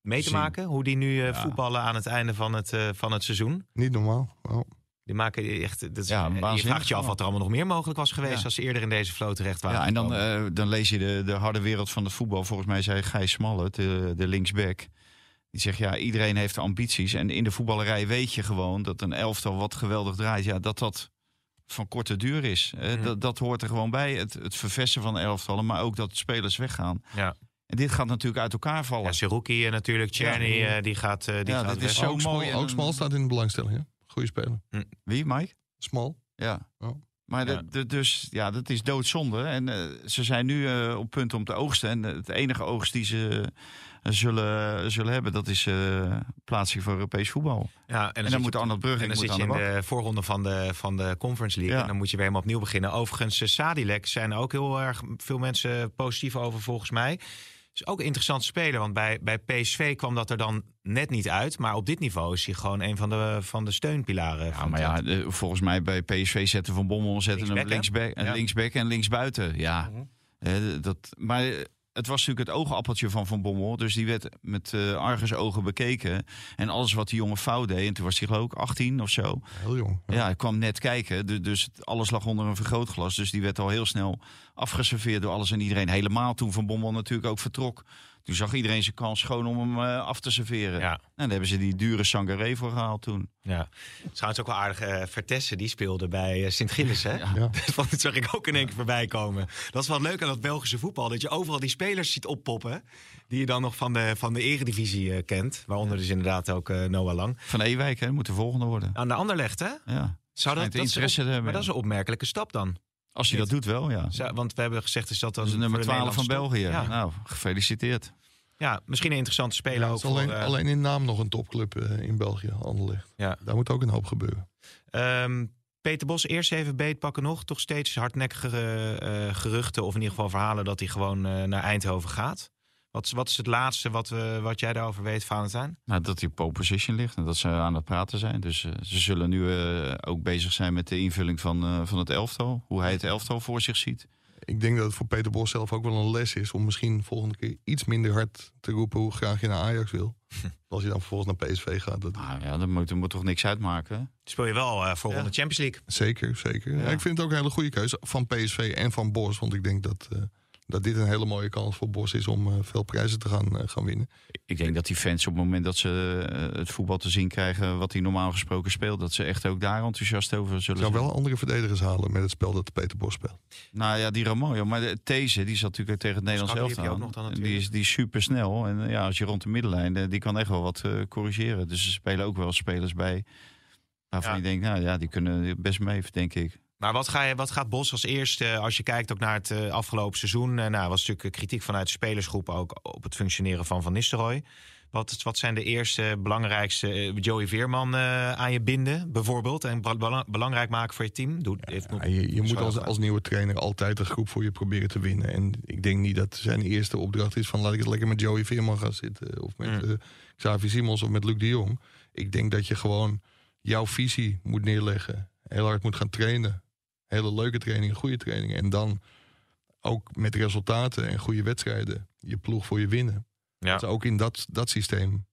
mee te Zien. maken. Hoe die nu uh, ja. voetballen aan het einde van het, van het seizoen. Niet normaal. Oh. Die maken echt. Dat is, ja, je vraagt je af wat er allemaal nog meer mogelijk was geweest. Ja. als ze eerder in deze flow terecht waren. Ja, en dan, uh, dan lees je de, de harde wereld van het voetbal. Volgens mij zei Gijs Smalle, de, de linksback. Die zegt ja, iedereen heeft ambities. En in de voetballerij weet je gewoon dat een elftal wat geweldig draait. Ja, dat dat van korte duur is. Mm. Dat, dat hoort er gewoon bij. Het, het verversen van elftallen. Maar ook dat spelers weggaan. Ja. En dit gaat natuurlijk uit elkaar vallen. Ja, Seruki natuurlijk. Tjerny, ja. uh, die gaat, uh, die ja, gaat dat weg. is zo ook mooi. Small, ook Smal staat in de belangstelling. Hè? Goeie speler. Hm. Wie, Mike? Smal. Ja. Oh. Maar ja. De, de, dus, ja, dat is doodzonde. En uh, ze zijn nu uh, op punt om te oogsten. En het enige oogst die ze uh, zullen, zullen hebben, dat is plaatsing voor Europees voetbal. Ja, en dan, en dan moet Arnold Brugge en dan zit je in de, de voorronde van de, van de Conference League. Ja. En dan moet je weer helemaal opnieuw beginnen. Overigens, Sadilek zijn er ook heel erg veel mensen positief over volgens mij. is ook een interessante speler, want bij, bij PSV kwam dat er dan net niet uit. Maar op dit niveau is hij gewoon een van de, van de steunpilaren. Ja, maar ja, de, volgens mij bij PSV zetten Van Bommel zetten linksback, hem linksback, en ja. linksback en linksbuiten. Ja, mm -hmm. dat, maar het was natuurlijk het oogappeltje van Van Bommel. Dus die werd met uh, argusogen bekeken. En alles wat die jongen fout deed. En toen was hij geloof ik 18 of zo. Heel jong. Ja, ja hij kwam net kijken. Dus alles lag onder een vergrootglas. Dus die werd al heel snel afgeserveerd door alles en iedereen. Helemaal toen Van Bommel natuurlijk ook vertrok. Toen zag iedereen zijn kans schoon om hem uh, af te serveren. Ja. En daar hebben ze die dure Sangaré voor gehaald toen. Ja, trouwens ook wel aardig. Uh, Vertessen, die speelde bij uh, Sint-Gilles, hè? Ja. ja. dat zag ik ook in één keer voorbij komen. Dat is wel leuk aan dat Belgische voetbal. Dat je overal die spelers ziet oppoppen. Die je dan nog van de, van de eredivisie kent. Waaronder dus inderdaad ook Noah Lang. Van Ewijk, hè? Moet de volgende worden. Aan de Anderlecht, hè? Ja. Zou dat, dat interesse op, hebben. Maar dat is een opmerkelijke stap dan. Als hij dat doet wel, ja. Want we hebben gezegd, is dat dan... Dat is nummer 12 van? België. Ja. Nou, gefeliciteerd. Ja, misschien een interessante speler Ja, ook is alleen, voor... eh, alleen in naam nog een topclub eh, in België, Anderlecht. Ja. Daar moet ook een hoop gebeuren. Ehm, Peter Bos, eerst even beetpakken nog. Toch steeds hardnekkige eh, geruchten, of in ieder geval verhalen... dat hij gewoon eh, naar Eindhoven gaat. Wat, is- wat is het laatste wat, we, wat jij daarover weet, Valentijn? Nou, dat hij pole position ligt en dat ze aan het praten zijn. Dus eh, ze zullen nu eh, ook bezig zijn met de invulling van, eh, van het elftal. Hoe hij het elftal voor zich ziet. Ik denk dat het voor Peter Bos zelf ook wel een les is... om misschien volgende keer iets minder hard te roepen... hoe graag je naar Ajax wil. Als je dan vervolgens naar PSV gaat. Dat, Nou ja, dat moet, moet toch niks uitmaken. Speel je wel eh, voor Ja. ronde Champions League. Zeker, zeker. Ja. Ja, ik vind het ook een hele goede keuze van PSV en van Bos. Want ik denk dat, eh, dat dit een hele mooie kans voor Bos is... om eh, veel prijzen te gaan, eh, gaan winnen. Ik denk dat die fans op het moment dat ze eh, het voetbal te zien krijgen... wat hij normaal gesproken speelt, dat ze echt ook daar enthousiast over Ik zullen zou zijn. wel andere verdedigers halen met het spel dat Peter Bos speelt. Nou ja, die Ramoyo. Maar de, These, die zat natuurlijk tegen het Nederlands elftal. die is, die is super snel. En ja, als je rond de middenlijn, die kan echt wel wat eh, corrigeren. Dus er spelen ook wel spelers bij. Waarvan Ja. je denkt, nou ja, die kunnen best mee, denk ik. Maar wat, ga je, wat gaat Bos als eerste, als je kijkt ook naar het eh, afgelopen seizoen... eh, nou, was natuurlijk kritiek vanuit de spelersgroep ook op het functioneren van Van Nistelrooy. Wat, wat zijn de eerste belangrijkste eh, Joey Veerman eh, aan je binden, bijvoorbeeld? En bela- bela- belangrijk maken voor je team? Doe, heeft nog- Ja, je je moet als, nieuwe trainer altijd een groep voor je proberen te winnen. En ik denk niet dat zijn eerste opdracht is van laat ik het lekker met Joey Veerman gaan zitten. Of met Mm. eh, Xavi Simons of met Luc de Jong. Ik denk dat je gewoon jouw visie moet neerleggen. Heel hard moet gaan trainen. Hele leuke trainingen, goede trainingen. En dan ook met resultaten en goede wedstrijden je ploeg voor je winnen. Ja. Dus ook in dat, dat systeem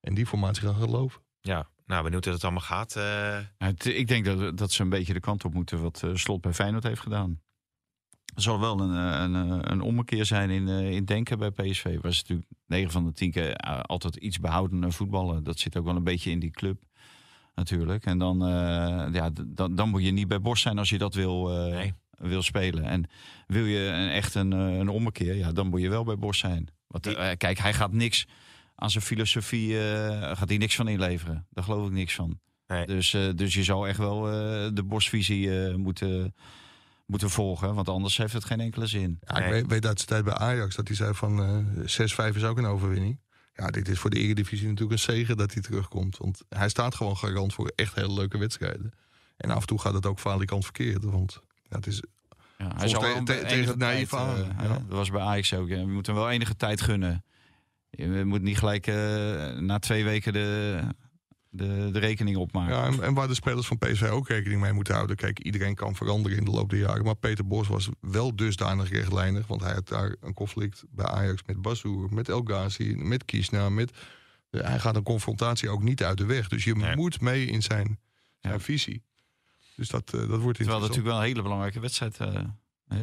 en die formatie gaan geloven. Ja, nou benieuwd hoe het allemaal gaat. eh. Het- ik denk dat, dat ze een beetje de kant op moeten wat eh, Slot bij Feyenoord heeft gedaan. Er zal wel een, eh, een, een ommekeer zijn in, eh, in denken bij PSV. Waar ze natuurlijk 9 van de 10 keer altijd iets behouden voetballen. Dat zit ook wel een beetje in die club natuurlijk. En dan, eh, ja, dan, dan moet je niet bij Bos zijn als je dat wil, eh, Nee. wil spelen. En wil je een, echt een, eh, een ommekeer, ja, dan moet je wel bij Bos zijn. Want kijk, hij gaat niks aan zijn filosofie, eh, gaat hij niks van inleveren. Daar geloof ik niks van. Nee. Dus, eh, dus je zou echt wel eh, de Bosvisie eh, moeten, moeten volgen. Want anders heeft het geen enkele zin. Ja, ik weet, weet uit zijn tijd bij Ajax dat hij zei van eh 6-5 is ook een overwinning. Ja, dit is voor de Eredivisie natuurlijk een zegen dat hij terugkomt. Want hij staat gewoon garant voor echt hele leuke wedstrijden. En af en toe gaat het ook valikant verkeerd. Want ja, het is, Ja, hij zal te- te- tegen het naïef aan, eh, ja. Dat was bij Ajax ook. ja. Je moet hem wel enige tijd gunnen. Je moet niet gelijk eh, na twee weken de, de, de rekening opmaken. ja, en, en waar de spelers van PSV ook rekening mee moeten houden. Kijk, iedereen kan veranderen in de loop der jaren. Maar Peter Bos was wel dusdanig rechtlijnig. Want hij had daar een conflict bij Ajax met Bassoer, met El Ghazi, met Kiesna. Met, hij gaat een confrontatie ook niet uit de weg. Dus je Nee. moet mee in zijn, zijn Ja. visie. Dus dat, eh, dat wordt Terwijl dat natuurlijk wel een hele belangrijke wedstrijd uh,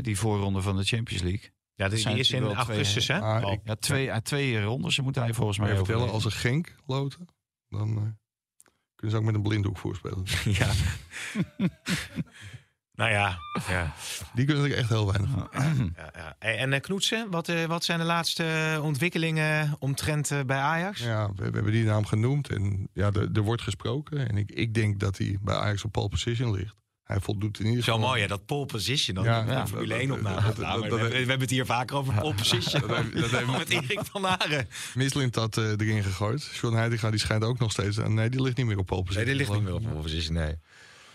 die voorronde van de Champions League. Ja, die, zijn die is in augustus, hè? Ah, Ja, twee, ja, twee rondes moet hij volgens mij vertellen, als een Genk loten, dan eh, kunnen ze ook met een blinddoek voorspelen. ja. nou ja, ja. Die kunnen er echt heel weinig van. ja, ja. En eh, Knoetsen, wat, eh, wat zijn de laatste ontwikkelingen omtrent eh, bij Ajax? Ja, we, we hebben die naam genoemd en ja, er, er wordt gesproken. En ik, ik denk dat hij bij Ajax op pole position ligt. Hij voldoet in ieder Zo geval... mooi, hè? dat pole position. Dan Ja, ja, ja, Formule dat- 1 op dat- dat- nou, dat- we, hebben het hier vaker over pole position. Dat heeft- dat heeft- Met Erik van Haren. Mislint had eh, erin gegooid. John Heitinga die schijnt ook nog steeds... aan- nee, die ligt niet meer op pole Nee, position. die ligt niet meer op pole position, nee.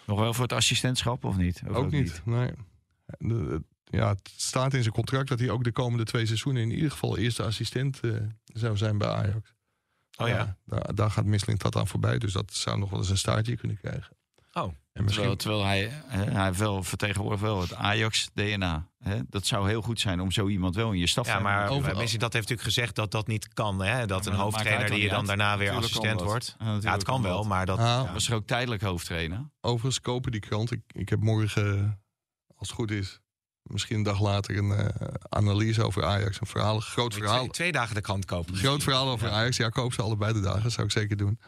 Nog wel voor het assistentschap of niet? Of Ook niet, nee. De- ja, het staat in zijn contract dat hij ook de komende twee seizoenen... in ieder geval eerste assistent eh, zou zijn bij Ajax. Oh ja? daar, daar gaat Mislint dat aan voorbij. Dus dat zou nog wel eens een staartje kunnen krijgen. Oh. En misschien... Terwijl, terwijl hij, hè, hij heeft wel vertegenwoordigt wel het Ajax-DNA. Dat zou heel goed zijn om zo iemand wel in je staf te Ja, maar hebben. Over, dat heeft natuurlijk gezegd dat dat niet kan. Hè? Dat een hoofdtrainer die je dan daarna weer Natuurlijk assistent wordt. Ja, het kan wel, maar dat... Ah, was er ook tijdelijk hoofdtrainer. Overigens kopen die krant. Ik, ik heb morgen, eh, als het goed is, misschien een dag later een eh, analyse over Ajax. Een verhaal, groot verhaal. Twee, twee dagen de krant kopen. Groot verhaal over Ajax. Ja, koop ze allebei de dagen. Dat zou ik zeker doen.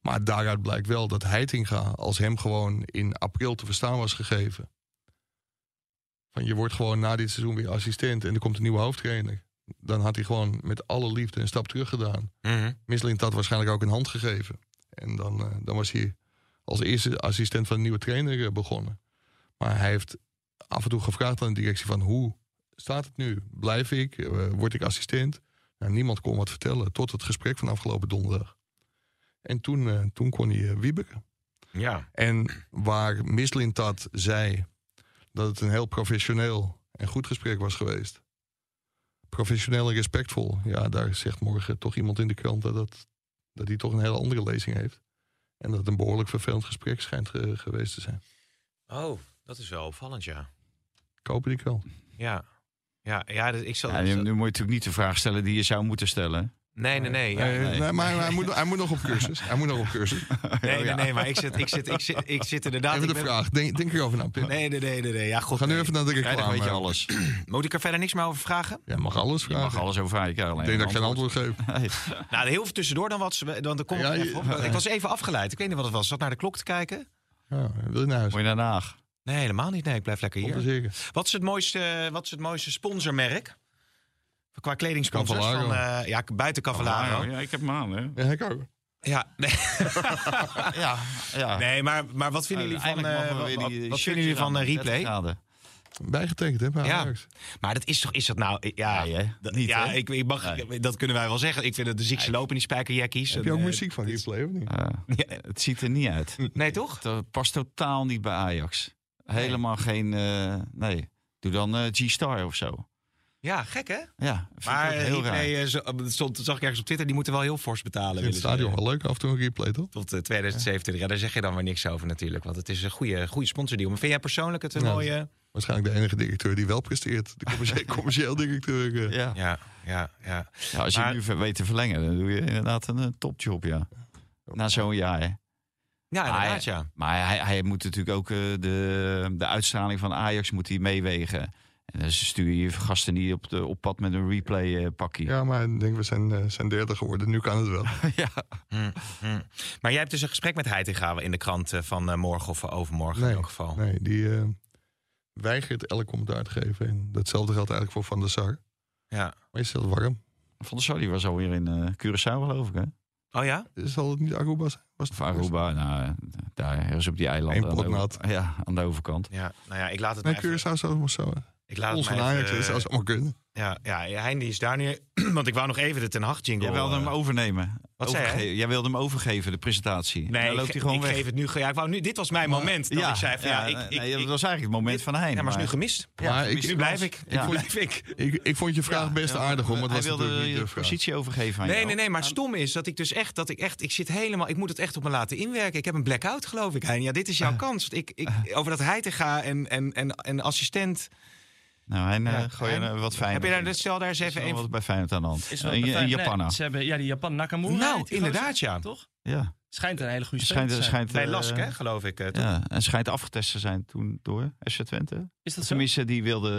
Maar daaruit blijkt wel dat Heitinga, als hem gewoon in april te verstaan was gegeven. Van je wordt gewoon na dit seizoen weer assistent en er komt een nieuwe hoofdtrainer. Dan had hij gewoon met alle liefde een stap terug gedaan. Mhm. Misselint had waarschijnlijk ook een hand gegeven. En dan, eh, dan was hij als eerste assistent van de nieuwe trainer eh, begonnen. Maar hij heeft af en toe gevraagd aan de directie van hoe staat het nu? Blijf ik? Eh, word ik assistent? Nou, niemand kon wat vertellen tot het gesprek van afgelopen donderdag. En toen, eh, toen kon hij uh, wieberen. Ja. En waar Mislintat zei dat het een heel professioneel en goed gesprek was geweest. Professioneel en respectvol. Ja, daar zegt morgen toch iemand in de krant dat, dat, dat hij toch een hele andere lezing heeft. En dat het een behoorlijk vervelend gesprek schijnt ge- geweest te zijn. Oh, dat is wel opvallend, ja. Kopen die krant. Ja. Ja, ja dus ik zal... Ja, nu, nu moet je natuurlijk niet de vraag stellen die je zou moeten stellen. Nee, nee, nee. Ja. Nee, nee. nee, maar hij moet, hij moet nog op cursus. Hij moet nog op cursus. Nee, nee, nee, maar ik zit, ik zit, ik zit, ik zit inderdaad... Even de ik ben- vraag. Denk, denk erover na, Pim. Nee, nee, nee, nee, nee. Ja, goed. gaan nu nee. even naar de reclame. weet je alles. Moet ik er verder niks meer over vragen? Ja, mag alles Je vragen. mag alles over vragen. Ik krijg alleen Ik denk dat ik een geen antwoord geef. Nou, heel veel tussendoor dan wat. ze- Dan kom ik Ja, je- even op. Ik was even afgeleid. Ik weet niet wat het was. Ik zat naar de klok te kijken. Ja, wil je naar huis? Moet je naar Den Haag? Nee, helemaal niet. Nee, ik blijf lekker er hier. zeker. Wat is het mooiste, wat is het mooiste sponsormerk? Qua kledingsponsors van... eh, ja, buiten Cavallaro. Ja, ik heb hem aan, hè? Ja, ik ook. Ja, nee, Ja, ja. nee maar, maar wat vinden jullie van, eh, we wat, die vinden jullie van aan, eh, 30 replay? Bijgetekend, hè? bij Ja. Ajax. Maar dat is toch, is dat nou... Ja, Nee, dat- Niet, ja ik, ik mag, dat kunnen wij wel zeggen. Ik vind dat de ziekste lopen, die spijkerjackies. Heb je ook En, eh, muziek van replay of niet? Eh, Ja. het ziet er niet uit. Nee, toch? Het past totaal niet bij Ajax. Helemaal geen... eh, nee. Doe dan eh, G-Star of zo. Ja, gek hè? Ja, Maar heel raar. replay, eh, zo- dat stond, zag ik ergens op Twitter, die moeten wel heel fors betalen. In het stadion wel leuk, af en toe een replay, toch? Tot eh, 2027. Ja, daar zeg je dan weer niks over natuurlijk. Want het is een goede, goede sponsordeal. Maar vind jij persoonlijk het een Ja. mooie... Waarschijnlijk de enige directeur die wel presteert. De commercieel, commercieel directeur. eh. Ja. Ja, ja, ja. Ja, als je nu weet te verlengen, dan doe je inderdaad een eh, topjob, ja. Na zo'n jaar, hè. Ja, inderdaad, Maar- ja. Maar hij, hij moet natuurlijk ook eh, de, de uitstraling van Ajax moet hij meewegen. En dan stuur je gasten niet op, de, op pad met een replay eh, pakkie. Ja, maar ik denk we zijn, eh, zijn derde geworden. Nu kan het wel. ja. Hm, hm. Maar jij hebt dus een gesprek met Heitinga in de krant eh, van eh, morgen of overmorgen in elk geval. nee die eh, weigert elk commentaar te geven. En datzelfde geldt eigenlijk voor Van der Sar. Ja. Maar je stelt warm. Van der Sar die was alweer in eh Curaçao, geloof ik, hè? Oh ja? Zal het niet Aruba zijn? Was het Of Aruba, nou, daar ergens op die eilanden. Eén aan de pot over- Ja, aan de overkant. Ja, nou ja, ik laat het Nee, maar even- Curaçao het zo. Ik laat Ons het allemaal kunnen. Ja, ja, Hein die is daar nu. Want ik wou nog even de Ten Hag jingle. Jij wilde hem overnemen. Wat zei hij? Jij wilde hem overgeven, de presentatie. Nee, dan ik, loopt hij gewoon ik weg. geef het nu. Ja, ik wou nu, dit was mijn moment dat ik zei van ja, ik, ik, nee, dat ik- was eigenlijk het moment van Hein. ja, maar is nu gemist. Maar ik- nu ik blijf ik. ja. Nu blijf ik. Ik, ik vond je vraag Ja, best ja, aardig hoor, maar het hij was wilde je de positie overgeven aan Nee, jou. nee, nee, maar stom is dat ik dus echt, dat ik echt, ik zit helemaal, ik moet het echt op me laten inwerken. Ik heb een blackout, geloof ik. Hein. Ja, dit is jouw kans. Ik, ik, over dat Heitinga en, en, en, en assistent. Nou, eh, Ja, gooi je Hein, er wat fijn. Heb je daar, stel daar eens even een. wat bij Feyenoord aan de hand? Is een, Nee, Japaner. ze hebben, ja, die Japan Nakamura. Nou, inderdaad, ja. Toch? Ja, Schijnt een hele goede schijnt, zijn. Bij eh, Lask, hè, geloof ik. eh? Ja, en schijnt afgetest te zijn toen door FC Twente. Is dat zo? Tenminste, die wilde...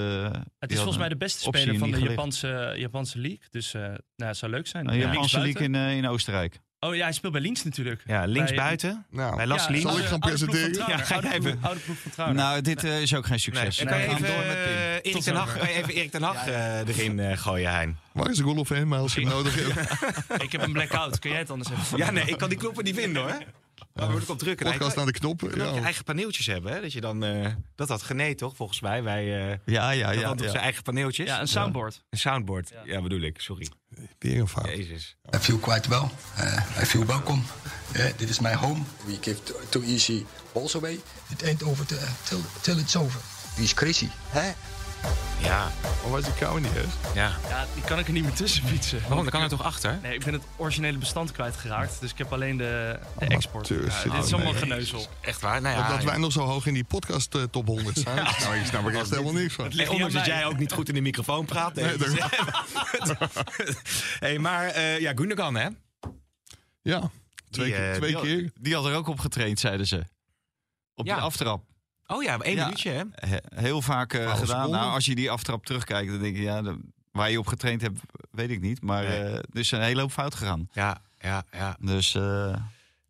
Het is volgens mij de beste speler van de. Japanse, Japanse league. Dus eh, nou, het zou leuk zijn. Ja, Japanse league in, eh, in Oostenrijk. Oh ja, hij speelt bij Links natuurlijk. Ja, links Bij- buiten. Nou, Bij Las Ja, links. Zal ik gaan presenteren? Ja, ga even. Oude ploeg van Trauner. Nou, dit eh, is ook geen succes. Nee, Nee, even, door met Pim. eh, Erik ten Hag, even Erik ten Hag eh, erin eh, gooien, Hein? waar is de goal of als je nodig hebt. Ik heb een blackout. Kun jij het anders even Ja, nee, ik kan die knoppen niet vinden hoor. Waar moet ik op drukken? Podcast je naar de knoppen. kan ook je Ja. eigen paneeltjes hebben, hè? Dat je dan... eh, dat had Gené toch, volgens mij, bij... eh Ja, ja, ja. ja. zijn eigen paneeltjes. Ja, een soundboard. Een soundboard. Ja. bedoel ik, sorry. Weer een fout. Jezus. I feel quite well. Uh, I feel welcome. Yeah, this is my home. We give too, too easy balls away. It ain't over till, till, it's over. Wie is crazy? Hè? Ja, was die kou niet eens? ja. Ja, die kan ik er niet meer tussen fietsen. Waarom? Dan kan er toch achter? Nee, ik ben het originele bestand kwijtgeraakt. Dus ik heb alleen de, de export. Ja, dit is allemaal geneuzel. Echt waar? Nou ja, Dat wij nog zo hoog in die podcast eh, top 100 staan. Nou, ik snap er echt helemaal niks van. Nee, ondanks dat jij ook niet goed in de microfoon praat. Nee, Nee, hey, maar eh, ja, Gundogan, hè? Ja, twee, Die, keer- eh, twee Die, keer. had, die had er ook op getraind, zeiden ze. Op Ja. de aftrap. Oh ja, één Ja. minuutje, hè? He- heel vaak eh, gedaan. Nou, als je die aftrap terugkijkt, dan denk je, ja, de- waar je op getraind hebt, weet ik niet. Maar Nee. er is een hele hoop fout gegaan. Ja, ja, ja. Dus eh,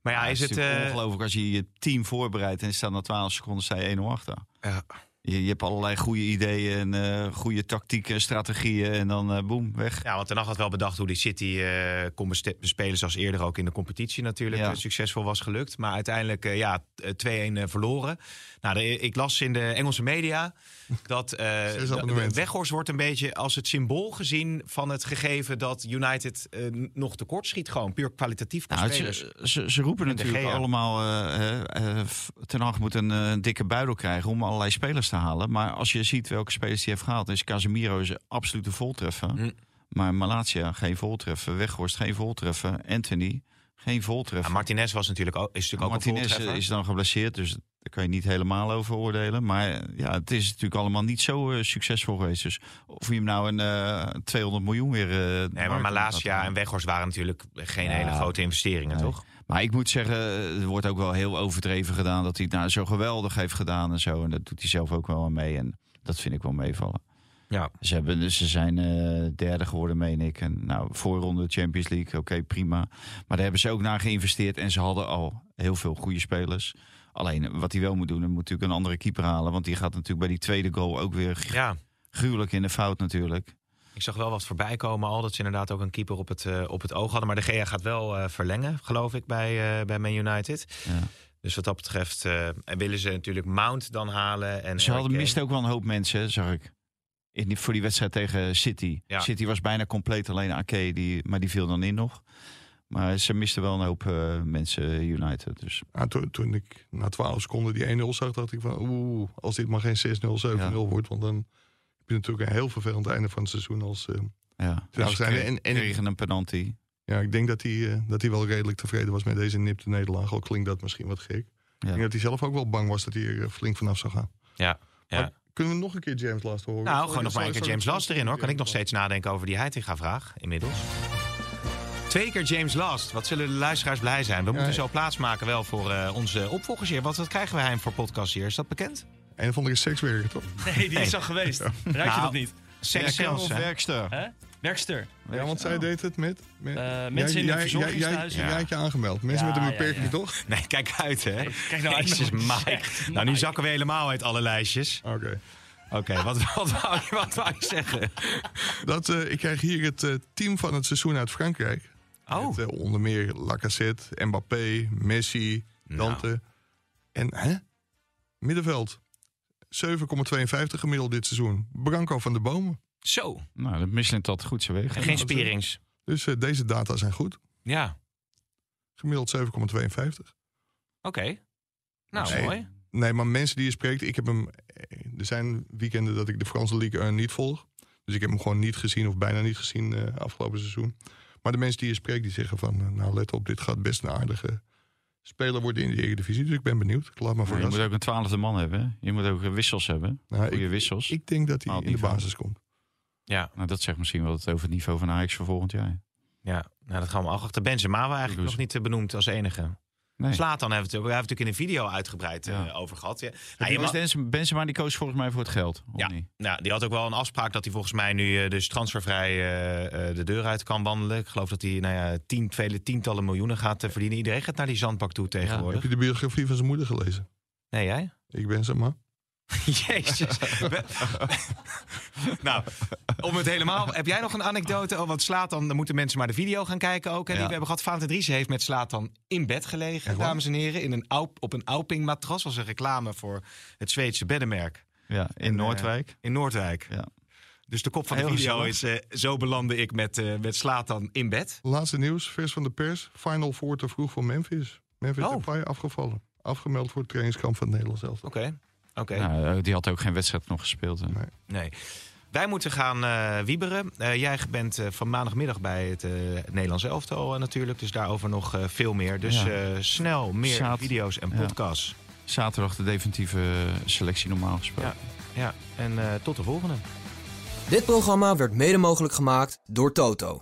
Maar ja, ja, is het... eh, ongelooflijk als je je team voorbereidt en staat na 12 seconden sta je 1-0 achter. ja. Je, je hebt allerlei goede ideeën en eh, goede tactieken, strategieën. En dan eh boem, weg. Ja, want Ten Hag had wel bedacht hoe die City eh, kon bespelen... zoals eerder ook in de competitie natuurlijk Ja. succesvol was gelukt. Maar uiteindelijk eh, ja, eh, 2-1 eh, verloren. Nou, de- ik las in de Engelse media dat eh. Weghorst wordt een beetje als het symbool gezien... van het gegeven dat United nog tekort schiet. Gewoon puur kwalitatief Nou, ze, ze, ze roepen natuurlijk allemaal... eh, eh, eh, Ten Hag moet een dikke buidel krijgen om allerlei spelers te halen. Maar als je ziet welke spelers hij heeft gehaald... is Casemiro is absoluut een voltreffer. Hm. Maar Malatia geen voltreffer. Weghorst geen voltreffer. Anthony geen voltreffer. Martinez was natuurlijk ook, is natuurlijk ook een Martinez voltreffer. is dan geblesseerd, dus daar kan je niet helemaal over oordelen. Maar eh, ja, het is natuurlijk allemaal niet zo eh, succesvol geweest. Dus of je hem nou een eh 200 miljoen weer... eh, de Nee, maar Malasia laat en Weghorst waren natuurlijk geen Ja. hele grote investeringen, Nee. toch? Maar ik moet zeggen, er wordt ook wel heel overdreven gedaan dat hij het nou zo geweldig heeft gedaan en zo. En dat doet hij zelf ook wel aan mee. En dat vind ik wel meevallen. Ja. Ze, hebben, dus ze zijn eh, derde geworden, meen ik. En nou, voorronde Champions League, oké, prima. Maar daar hebben ze ook naar geïnvesteerd. En ze hadden al heel veel goede spelers. Alleen, wat hij wel moet doen, hij moet natuurlijk een andere keeper halen. Want die gaat natuurlijk bij die tweede goal ook weer Ja, gruwelijk in de fout natuurlijk. Ik zag wel wat voorbij komen al. Dat ze inderdaad ook een keeper op het, eh, op het oog hadden. Maar de Gea gaat wel eh, verlengen, geloof ik, bij, eh, bij Man United. Ja. Dus wat dat betreft eh, en willen ze natuurlijk Mount dan halen. En Ze hadden mist ook wel een hoop mensen, zag ik. In die, voor die wedstrijd tegen City. Ja. City was bijna compleet alleen Ake, die, maar die viel dan in nog. Maar ze misten wel een hoop eh, mensen, United. Dus Ja, toen, toen ik na 12 seconden die 1-0 zag, dacht ik van oeh, als dit maar geen 6-0, 7-0 wordt. Want dan je natuurlijk een heel vervelend einde van het seizoen als... eh, ja, ze zijn en- en- kregen een penalty. ja, ik denk dat hij, eh, dat hij wel redelijk tevreden was met deze nipte nederlaag. Al klinkt dat misschien wat gek. Ik denk dat hij zelf ook wel bang was dat hij er eh, flink vanaf zou gaan. Ja, ja. Maar kunnen we nog een keer James Last horen? Nou, gewoon nog maar een keer James Last erin hoor. Kan ik nog steeds nadenken over die Heitinga-vraag inmiddels. Twee keer James Last. Wat zullen de luisteraars blij zijn? We moeten ja. zo plaatsmaken wel voor eh, onze opvolgers hier. Wat, wat krijgen we hem voor podcast hier? Is dat bekend? Een of andere sekswerker, toch? Nee, die is al geweest. Ruik je Nou, dat niet? Seks zelfs, hè? werkster? Hè? Werkster. Ja, want zij deed het met... met Eh, Jij- mensen in een jij- verzorgingstehuis. Jij, jij, jij had je aangemeld. Mensen Ja, met een ja, beperking, ja. toch? Nee, kijk uit hè. Kijk nou uit Jezus, Mike. zegt. Nou, nu Mike. zakken we helemaal uit alle lijstjes. Oké. Oké, wat, wat, wou je, wat wou je zeggen? Dat, eh, ik krijg hier het eh, team van het seizoen uit Frankrijk. Oh, Met, onder meer Lacazette, Mbappé, Messi, Nou. Dante. En hè? middenveld. 7,52 gemiddeld dit seizoen. Branco van de Bomen. zo. Nou, dat Michelin tot goed zijn weg. En geen spierings. Dus eh, deze data zijn goed. Ja, Gemiddeld 7,52. oké. Nou, Nee. mooi. Nee, maar mensen die je spreekt, ik heb hem. eh, Er zijn weekenden dat ik de Franse League 1 niet volg. Dus ik heb hem gewoon niet gezien of bijna niet gezien eh, afgelopen seizoen. Maar de mensen die je spreekt, die zeggen van, nou let op, dit gaat best een aardige speler worden in de Eredivisie. Dus ik ben benieuwd. Ik laat me Maar je moet ook een twaalfde man hebben. hè? Je moet ook eh, wissels hebben. Nou, Goede ik, wissels. ik denk dat hij in de basis komt. Ja, nou, dat zegt misschien wel het over het niveau van Ajax voor volgend jaar. ja. Nou, dat gaan we achter. Benzema we eigenlijk nog niet benoemd als enige. Nee. Slatan hebben we het, we hebben het natuurlijk in een video uitgebreid eh, over gehad. Ja. Nou, je mag- Benzema, Benzema die koos volgens mij voor het geld. Of Ja. niet? Nou, die had ook wel een afspraak dat hij volgens mij nu eh, dus transfervrij eh, eh, de deur uit kan wandelen. Ik geloof dat hij nou ja, tien, vele tientallen miljoenen gaat verdienen. Iedereen gaat naar die zandbak toe Heb tegenwoordig. je de biografie van zijn moeder gelezen? Nee, jij? Ik ben ze maar. Jezus. Nou, om het helemaal... Heb jij nog een anekdote? Oh, want Slatan, dan moeten mensen maar de video gaan kijken ook. Die Ja. we hebben gehad, Valentin Driessen heeft met Slatan in bed gelegen, dames en heren. In een Aup, op een Auping matras. was een reclame voor het Zweedse beddenmerk Ja, in En, Noordwijk. in Noordwijk. Ja. Dus de kop van de Heel video gezellig. is... eh, zo belandde ik met, eh met Slatan in bed. Laatste nieuws, vers van de pers. Final four te vroeg voor Memphis. Memphis Oh. Depay afgevallen. Afgemeld voor het trainingskamp van het Nederlands elftal. Oké. Nou, eh, die had ook geen wedstrijd nog gespeeld. hè. Nee. Nee. Wij moeten gaan eh, wieberen. Eh, jij bent eh, van maandagmiddag bij het eh, Nederlands elftal natuurlijk. Dus daarover nog eh, veel meer. Dus Ja. eh, snel meer video's en Ja. podcasts. Zaterdag de definitieve selectie normaal gesproken. Ja, en eh, tot de volgende. Dit programma werd mede mogelijk gemaakt door Toto.